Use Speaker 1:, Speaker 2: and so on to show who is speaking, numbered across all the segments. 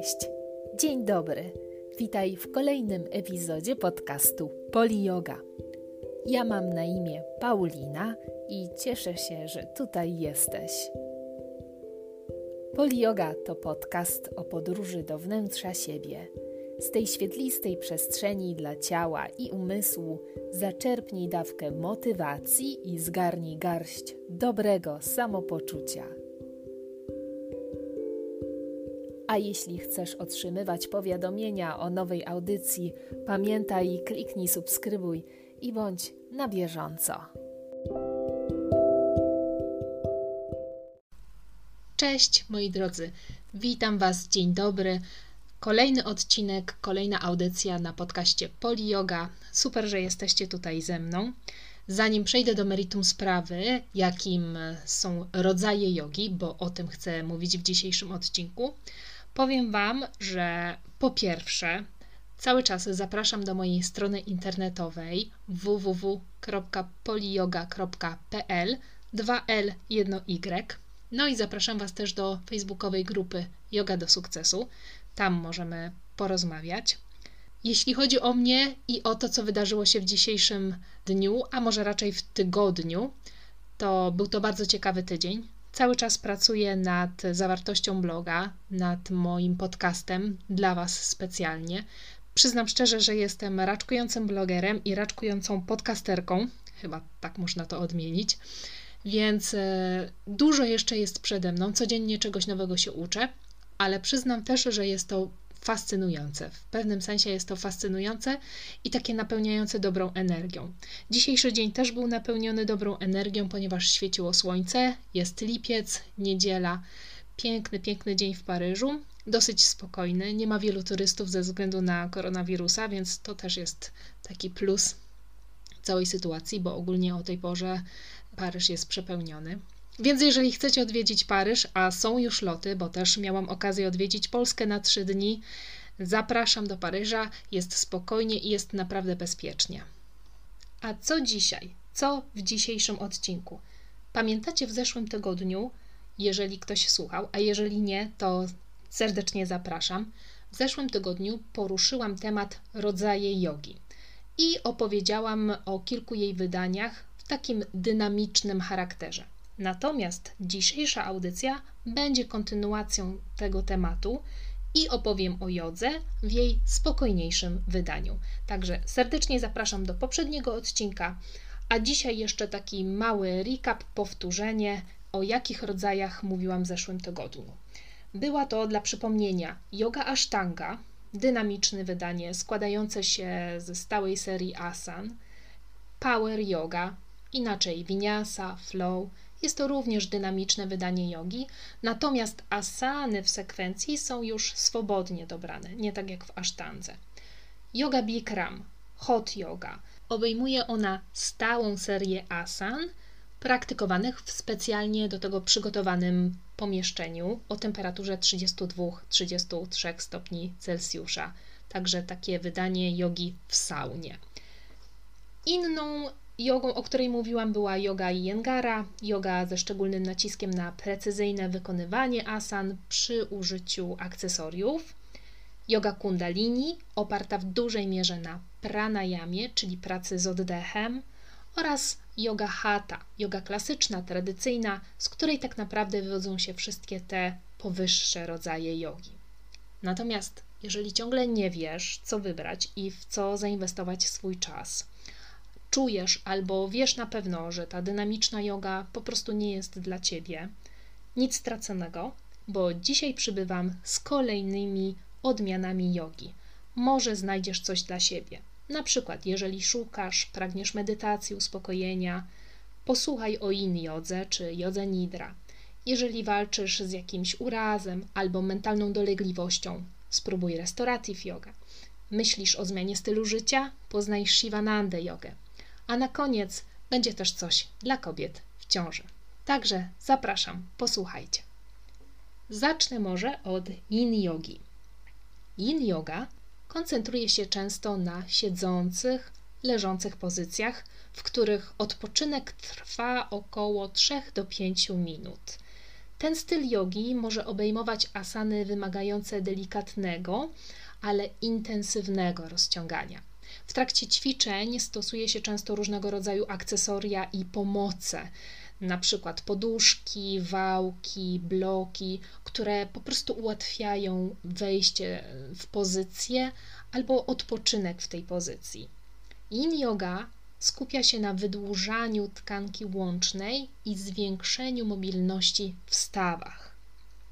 Speaker 1: Cześć, dzień dobry. Witaj w kolejnym epizodzie podcastu Poli Yoga. Ja mam na imię Paulina i cieszę się, że tutaj jesteś. Poli Yoga to podcast o podróży do wnętrza siebie. Z tej świetlistej przestrzeni dla ciała i umysłu zaczerpnij dawkę motywacji i zgarnij garść dobrego samopoczucia. A jeśli chcesz otrzymywać powiadomienia o nowej audycji, pamiętaj kliknij subskrybuj i bądź na bieżąco. Cześć moi drodzy, witam Was, dzień dobry. Kolejny odcinek, kolejna audycja na podcaście Poli Yoga. Super, że jesteście tutaj ze mną. Zanim przejdę do meritum sprawy, jakim są rodzaje jogi, bo o tym chcę mówić w dzisiejszym odcinku, Powiem Wam, że po pierwsze, cały czas zapraszam do mojej strony internetowej www.poliyoga.pl 2L 1Y. No i zapraszam Was też do facebookowej grupy Yoga do Sukcesu. Tam możemy porozmawiać. Jeśli chodzi o mnie i o to, co wydarzyło się w dzisiejszym dniu, a może raczej w tygodniu, to był to bardzo ciekawy tydzień. Cały czas pracuję nad zawartością bloga, nad moim podcastem dla Was specjalnie. Przyznam szczerze, że jestem raczkującym blogerem i raczkującą podcasterką, chyba tak można to odmienić, więc e, dużo jeszcze jest przede mną. Codziennie czegoś nowego się uczę, ale przyznam też, że jest to fascynujące. W pewnym sensie jest to fascynujące i takie napełniające dobrą energią. Dzisiejszy dzień też był napełniony dobrą energią, ponieważ świeciło słońce, jest lipiec, niedziela. Piękny, piękny dzień w Paryżu, dosyć spokojny. Nie ma wielu turystów ze względu na koronawirusa, więc to też jest taki plus całej sytuacji, bo ogólnie o tej porze Paryż jest przepełniony. Więc jeżeli chcecie odwiedzić Paryż, a są już loty, bo też miałam okazję odwiedzić Polskę na trzy dni, zapraszam do Paryża. Jest spokojnie i jest naprawdę bezpiecznie. A co dzisiaj? Co w dzisiejszym odcinku? Pamiętacie w zeszłym tygodniu, jeżeli ktoś słuchał, a jeżeli nie, to serdecznie zapraszam. W zeszłym tygodniu poruszyłam temat rodzaje jogi i opowiedziałam o kilku jej wydaniach w takim dynamicznym charakterze. Natomiast dzisiejsza audycja będzie kontynuacją tego tematu i opowiem o jodze w jej spokojniejszym wydaniu. Także serdecznie zapraszam do poprzedniego odcinka, a dzisiaj jeszcze taki mały recap, powtórzenie, o jakich rodzajach mówiłam w zeszłym tygodniu. Była to dla przypomnienia yoga ashtanga, dynamiczne wydanie składające się ze stałej serii asan, power yoga, inaczej vinyasa, flow, jest to również dynamiczne wydanie jogi, natomiast asany w sekwencji są już swobodnie dobrane, nie tak jak w asztandze. Yoga Bikram, hot yoga, obejmuje ona stałą serię asan praktykowanych w specjalnie do tego przygotowanym pomieszczeniu o temperaturze 32-33 stopni Celsjusza. Także takie wydanie jogi w saunie. Inną Jogą, o której mówiłam, była yoga Iyengar, yoga ze szczególnym naciskiem na precyzyjne wykonywanie asan przy użyciu akcesoriów. Yoga Kundalini, oparta w dużej mierze na pranayamie, czyli pracy z oddechem, oraz yoga Hatha, yoga klasyczna, tradycyjna, z której tak naprawdę wywodzą się wszystkie te powyższe rodzaje jogi. Natomiast jeżeli ciągle nie wiesz, co wybrać i w co zainwestować swój czas, czujesz albo wiesz na pewno, że ta dynamiczna yoga po prostu nie jest dla ciebie, nic straconego, bo dzisiaj przybywam z kolejnymi odmianami jogi. Może znajdziesz coś dla siebie. Na przykład, jeżeli szukasz, pragniesz medytacji, uspokojenia, posłuchaj o in jodze czy jodze nidra. Jeżeli walczysz z jakimś urazem albo mentalną dolegliwością, spróbuj restorative yoga. Myślisz o zmianie stylu życia? Poznaj Shivananda jogę a na koniec będzie też coś dla kobiet w ciąży. Także zapraszam, posłuchajcie. Zacznę może od yin yogi. Yin yoga koncentruje się często na siedzących, leżących pozycjach, w których odpoczynek trwa około 3 do 5 minut. Ten styl jogi może obejmować asany wymagające delikatnego, ale intensywnego rozciągania. W trakcie ćwiczeń stosuje się często różnego rodzaju akcesoria i pomoce, na przykład poduszki, wałki, bloki, które po prostu ułatwiają wejście w pozycję albo odpoczynek w tej pozycji. Yin yoga skupia się na wydłużaniu tkanki łącznej i zwiększeniu mobilności w stawach.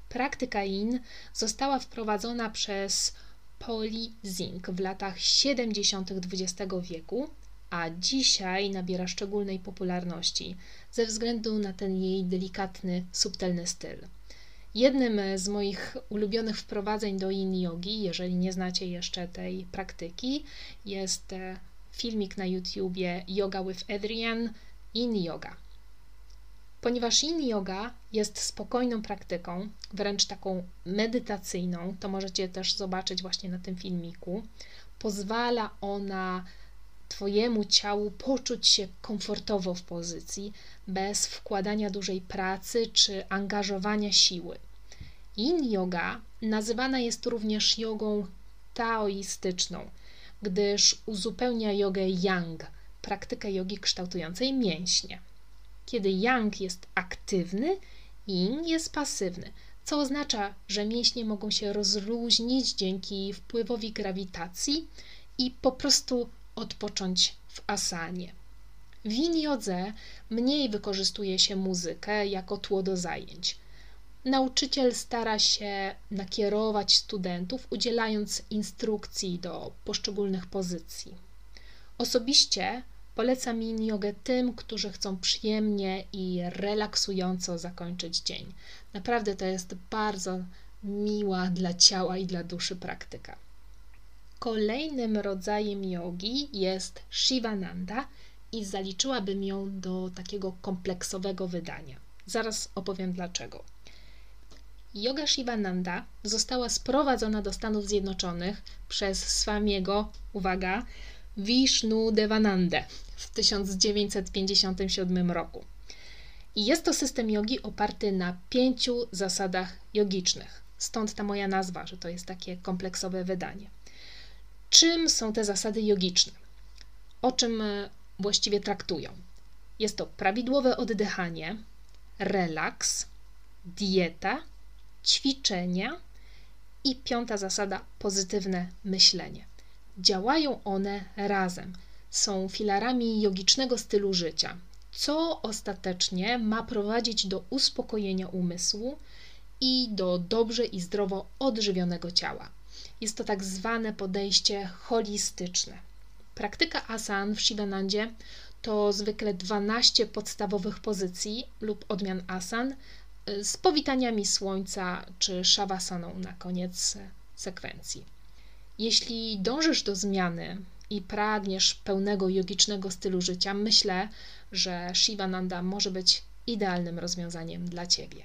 Speaker 1: Praktyka yin została wprowadzona przez Polly Zink w latach 70. XX wieku, a dzisiaj nabiera szczególnej popularności ze względu na ten jej delikatny, subtelny styl. Jednym z moich ulubionych wprowadzeń do yin yogi, jeżeli nie znacie jeszcze tej praktyki, jest e, filmik na YouTubie Yoga with Adrian Yin Yoga. Ponieważ yin yoga jest spokojną praktyką, wręcz taką medytacyjną, to możecie też zobaczyć właśnie na tym filmiku, pozwala ona Twojemu ciału poczuć się komfortowo w pozycji, bez wkładania dużej pracy czy angażowania siły. Yin yoga nazywana jest również jogą taoistyczną, gdyż uzupełnia jogę yang, praktykę jogi kształtującej mięśnie. Kiedy yang jest aktywny, yin jest pasywny, co oznacza, że mięśnie mogą się rozluźnić dzięki wpływowi grawitacji i po prostu odpocząć w asanie. W yin mniej wykorzystuje się muzykę jako tło do zajęć. Nauczyciel stara się nakierować studentów, udzielając instrukcji do poszczególnych pozycji. Osobiście polecam yin jogę tym, którzy chcą przyjemnie i relaksująco zakończyć dzień. Naprawdę to jest bardzo miła dla ciała i dla duszy praktyka. Kolejnym rodzajem jogi jest Shivananda i zaliczyłabym ją do takiego kompleksowego wydania. Zaraz opowiem dlaczego. Yoga Shivananda została sprowadzona do Stanów Zjednoczonych przez Swamiego, uwaga, Vishnu Devanande w 1957 roku. I jest to system jogi oparty na pięciu zasadach jogicznych. Stąd ta moja nazwa, że to jest takie kompleksowe wydanie. Czym są te zasady jogiczne? O czym e, właściwie traktują? Jest to prawidłowe oddychanie, relaks, dieta, ćwiczenia i piąta zasada pozytywne myślenie. Działają one razem, są filarami jogicznego stylu życia, co ostatecznie ma prowadzić do uspokojenia umysłu i do dobrze i zdrowo odżywionego ciała. Jest to tak zwane podejście holistyczne. Praktyka asan w Shivanandzie to zwykle 12 podstawowych pozycji lub odmian asan y, z powitaniami słońca czy shavasaną na koniec sekwencji. Jeśli dążysz do zmiany i pragniesz pełnego jogicznego stylu życia, myślę, że Shivananda może być idealnym rozwiązaniem dla Ciebie.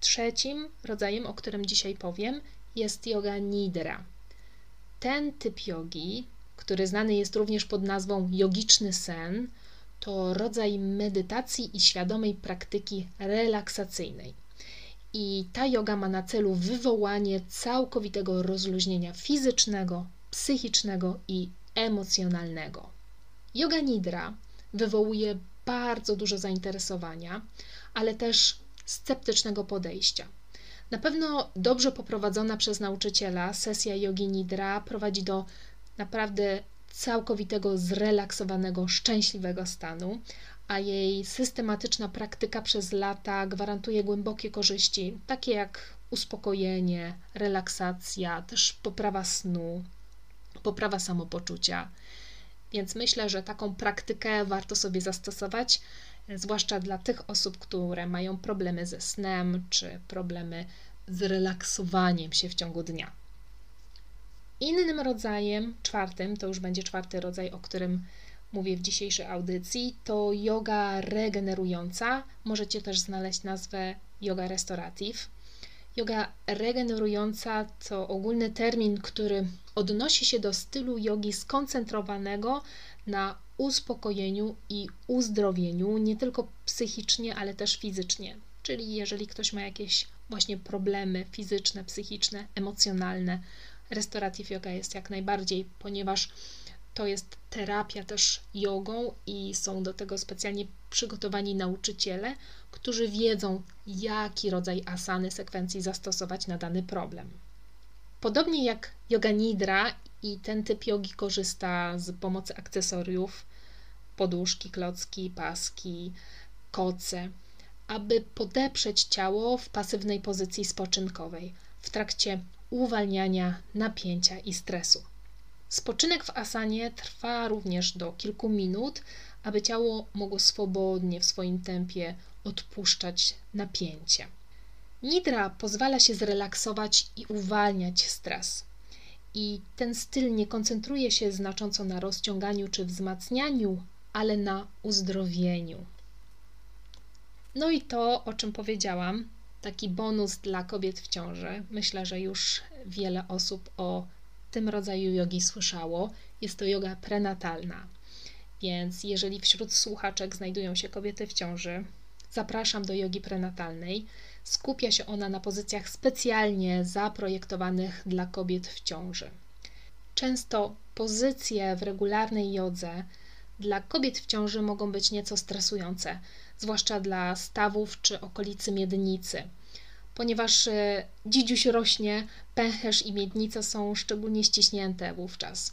Speaker 1: Trzecim rodzajem, o którym dzisiaj powiem, jest yoga nidra. Ten typ jogi, który znany jest również pod nazwą jogiczny sen, to rodzaj medytacji i świadomej praktyki relaksacyjnej. I ta yoga ma na celu wywołanie całkowitego rozluźnienia fizycznego, psychicznego i emocjonalnego. Yoga nidra wywołuje bardzo dużo zainteresowania, ale też sceptycznego podejścia. Na pewno dobrze poprowadzona przez nauczyciela sesja jogi nidra prowadzi do naprawdę całkowitego, zrelaksowanego, szczęśliwego stanu, a jej systematyczna praktyka przez lata gwarantuje głębokie korzyści, takie jak uspokojenie, relaksacja, też poprawa snu, poprawa samopoczucia. Więc myślę, że taką praktykę warto sobie zastosować, zwłaszcza dla tych osób, które mają problemy ze snem czy problemy z relaksowaniem się w ciągu dnia. Innym rodzajem, czwartym, to już będzie czwarty rodzaj, o którym mówię w dzisiejszej audycji, to yoga regenerująca. Możecie też znaleźć nazwę yoga restorative. Yoga regenerująca to ogólny termin, który odnosi się do stylu jogi skoncentrowanego na uspokojeniu i uzdrowieniu, nie tylko psychicznie, ale też fizycznie czyli jeżeli ktoś ma jakieś właśnie problemy fizyczne, psychiczne, emocjonalne, Restorative yoga jest jak najbardziej, ponieważ to jest terapia też jogą i są do tego specjalnie przygotowani nauczyciele, którzy wiedzą, jaki rodzaj asany sekwencji zastosować na dany problem. Podobnie jak yoga nidra i ten typ jogi korzysta z pomocy akcesoriów, poduszki, klocki, paski, koce, aby podeprzeć ciało w pasywnej pozycji spoczynkowej w trakcie uwalniania napięcia i stresu. Spoczynek w asanie trwa również do kilku minut, aby ciało mogło swobodnie w swoim tempie odpuszczać napięcie. Nidra pozwala się zrelaksować i uwalniać stres. I ten styl nie koncentruje się znacząco na rozciąganiu czy wzmacnianiu, ale na uzdrowieniu. No i to, o czym powiedziałam, taki bonus dla kobiet w ciąży. Myślę, że już wiele osób o tym rodzaju jogi słyszało. Jest to yoga prenatalna. Więc jeżeli wśród słuchaczek znajdują się kobiety w ciąży, zapraszam do jogi prenatalnej. Skupia się ona na pozycjach specjalnie zaprojektowanych dla kobiet w ciąży. Często pozycje w regularnej jodze dla kobiet w ciąży mogą być nieco stresujące, zwłaszcza dla stawów czy okolicy miednicy. Ponieważ e, dzidziuś rośnie, pęcherz i miednica są szczególnie ściśnięte wówczas.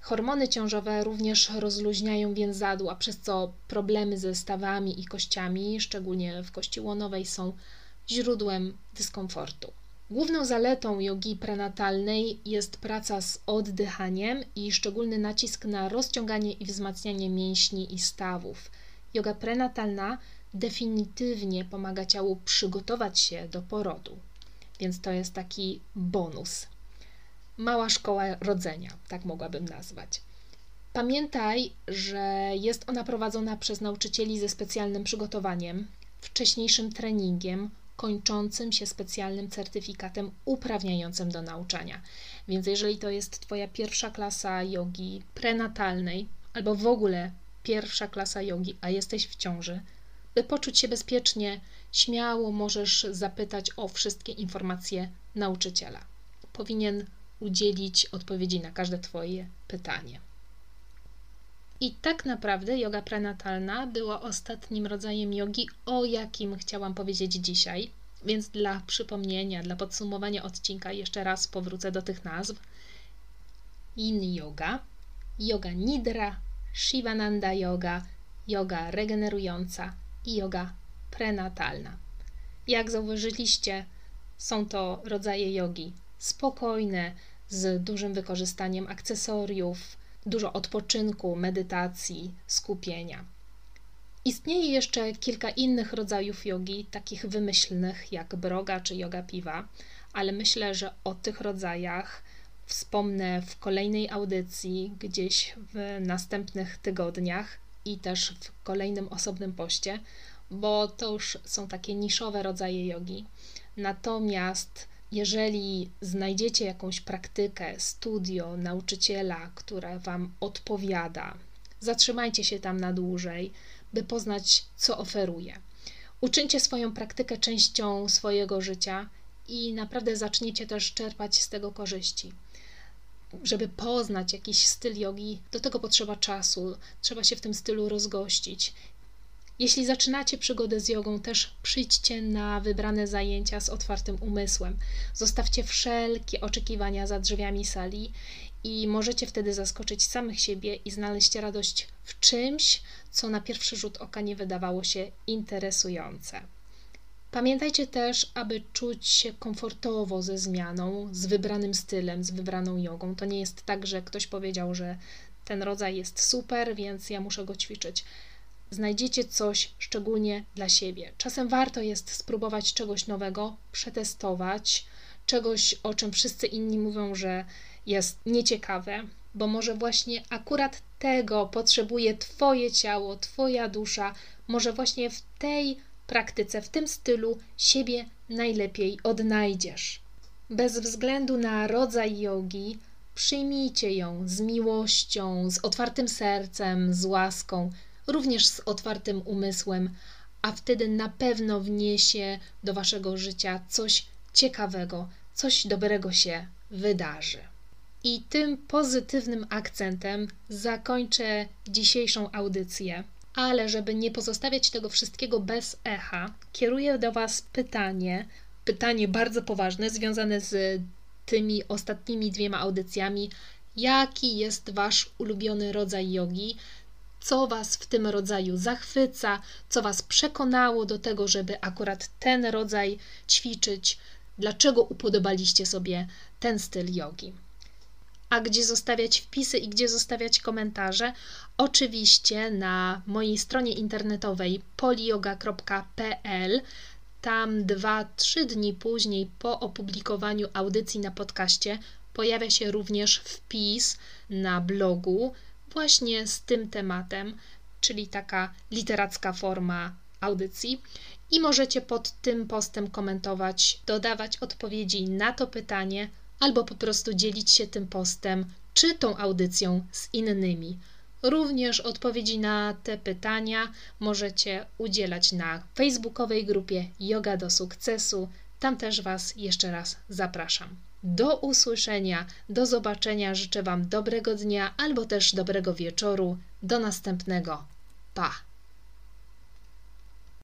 Speaker 1: Hormony ciążowe również rozluźniają więzadła, przez co problemy ze stawami i kościami, szczególnie w kości łonowej, są źródłem dyskomfortu. Główną zaletą jogi prenatalnej jest praca z oddychaniem i szczególny nacisk na rozciąganie i wzmacnianie mięśni i stawów. Yoga prenatalna definitywnie pomaga ciału przygotować się do porodu, więc to jest taki bonus. Mała szkoła rodzenia, tak mogłabym nazwać. Pamiętaj, że jest ona prowadzona przez nauczycieli ze specjalnym przygotowaniem, wcześniejszym treningiem, kończącym się specjalnym certyfikatem uprawniającym do nauczania. Więc jeżeli to jest Twoja pierwsza klasa jogi prenatalnej, albo w ogóle pierwsza klasa jogi, a jesteś w ciąży, by poczuć się bezpiecznie, śmiało możesz zapytać o wszystkie informacje nauczyciela. Powinien udzielić odpowiedzi na każde Twoje pytanie. I tak naprawdę yoga prenatalna była ostatnim rodzajem jogi, o jakim chciałam powiedzieć dzisiaj. Więc dla przypomnienia, dla podsumowania odcinka jeszcze raz powrócę do tych nazw. Yin yoga, yoga nidra, Shivananda yoga, yoga regenerująca i yoga prenatalna. Jak zauważyliście, są to rodzaje jogi spokojne, z dużym wykorzystaniem akcesoriów, dużo odpoczynku, medytacji, skupienia. Istnieje jeszcze kilka innych rodzajów jogi, takich wymyślnych jak broga czy yoga piwa, ale myślę, że o tych rodzajach wspomnę w kolejnej audycji, gdzieś w następnych tygodniach i też w kolejnym osobnym poście, bo to już są takie niszowe rodzaje jogi. Natomiast jeżeli znajdziecie jakąś praktykę, studio, nauczyciela, która Wam odpowiada, zatrzymajcie się tam na dłużej, by poznać, co oferuje. Uczyńcie swoją praktykę częścią swojego życia i naprawdę zaczniecie też czerpać z tego korzyści. Żeby poznać jakiś styl jogi, do tego potrzeba czasu, trzeba się w tym stylu rozgościć. Jeśli zaczynacie przygodę z jogą, też przyjdźcie na wybrane zajęcia z otwartym umysłem. Zostawcie wszelkie oczekiwania za drzwiami sali i możecie wtedy zaskoczyć samych siebie i znaleźć radość w czymś, co na pierwszy rzut oka nie wydawało się interesujące. Pamiętajcie też, aby czuć się komfortowo ze zmianą, z wybranym stylem, z wybraną jogą. To nie jest tak, że ktoś powiedział, że ten rodzaj jest super, więc ja muszę go ćwiczyć. Znajdziecie coś szczególnie dla siebie. Czasem warto jest spróbować czegoś nowego, przetestować, czegoś, o czym wszyscy inni mówią, że jest nieciekawe, bo może właśnie akurat tego potrzebuje Twoje ciało, Twoja dusza, może właśnie w tej praktyce, w tym stylu siebie najlepiej odnajdziesz. Bez względu na rodzaj jogi, przyjmijcie ją z miłością, z otwartym sercem, z łaską, również z otwartym umysłem, a wtedy na pewno wniesie do waszego życia coś ciekawego, coś dobrego się wydarzy. I tym pozytywnym akcentem zakończę dzisiejszą audycję. Ale żeby nie pozostawiać tego wszystkiego bez echa, kieruję do Was pytanie, pytanie bardzo poważne, związane z tymi ostatnimi dwiema audycjami. Jaki jest Wasz ulubiony rodzaj jogi? Co Was w tym rodzaju zachwyca? Co Was przekonało do tego, żeby akurat ten rodzaj ćwiczyć? Dlaczego upodobaliście sobie ten styl jogi? A gdzie zostawiać wpisy i gdzie zostawiać komentarze? Oczywiście na mojej stronie internetowej polioga.pl. Tam 2-3 dni później po opublikowaniu audycji na podcaście pojawia się również wpis na blogu właśnie z tym tematem, czyli taka literacka forma audycji. I możecie pod tym postem komentować, dodawać odpowiedzi na to pytanie albo po prostu dzielić się tym postem czy tą audycją z innymi. Również odpowiedzi na te pytania możecie udzielać na facebookowej grupie Yoga do Sukcesu. Tam też Was jeszcze raz zapraszam. Do usłyszenia, do zobaczenia. Życzę Wam dobrego dnia albo też dobrego wieczoru. Do następnego. Pa!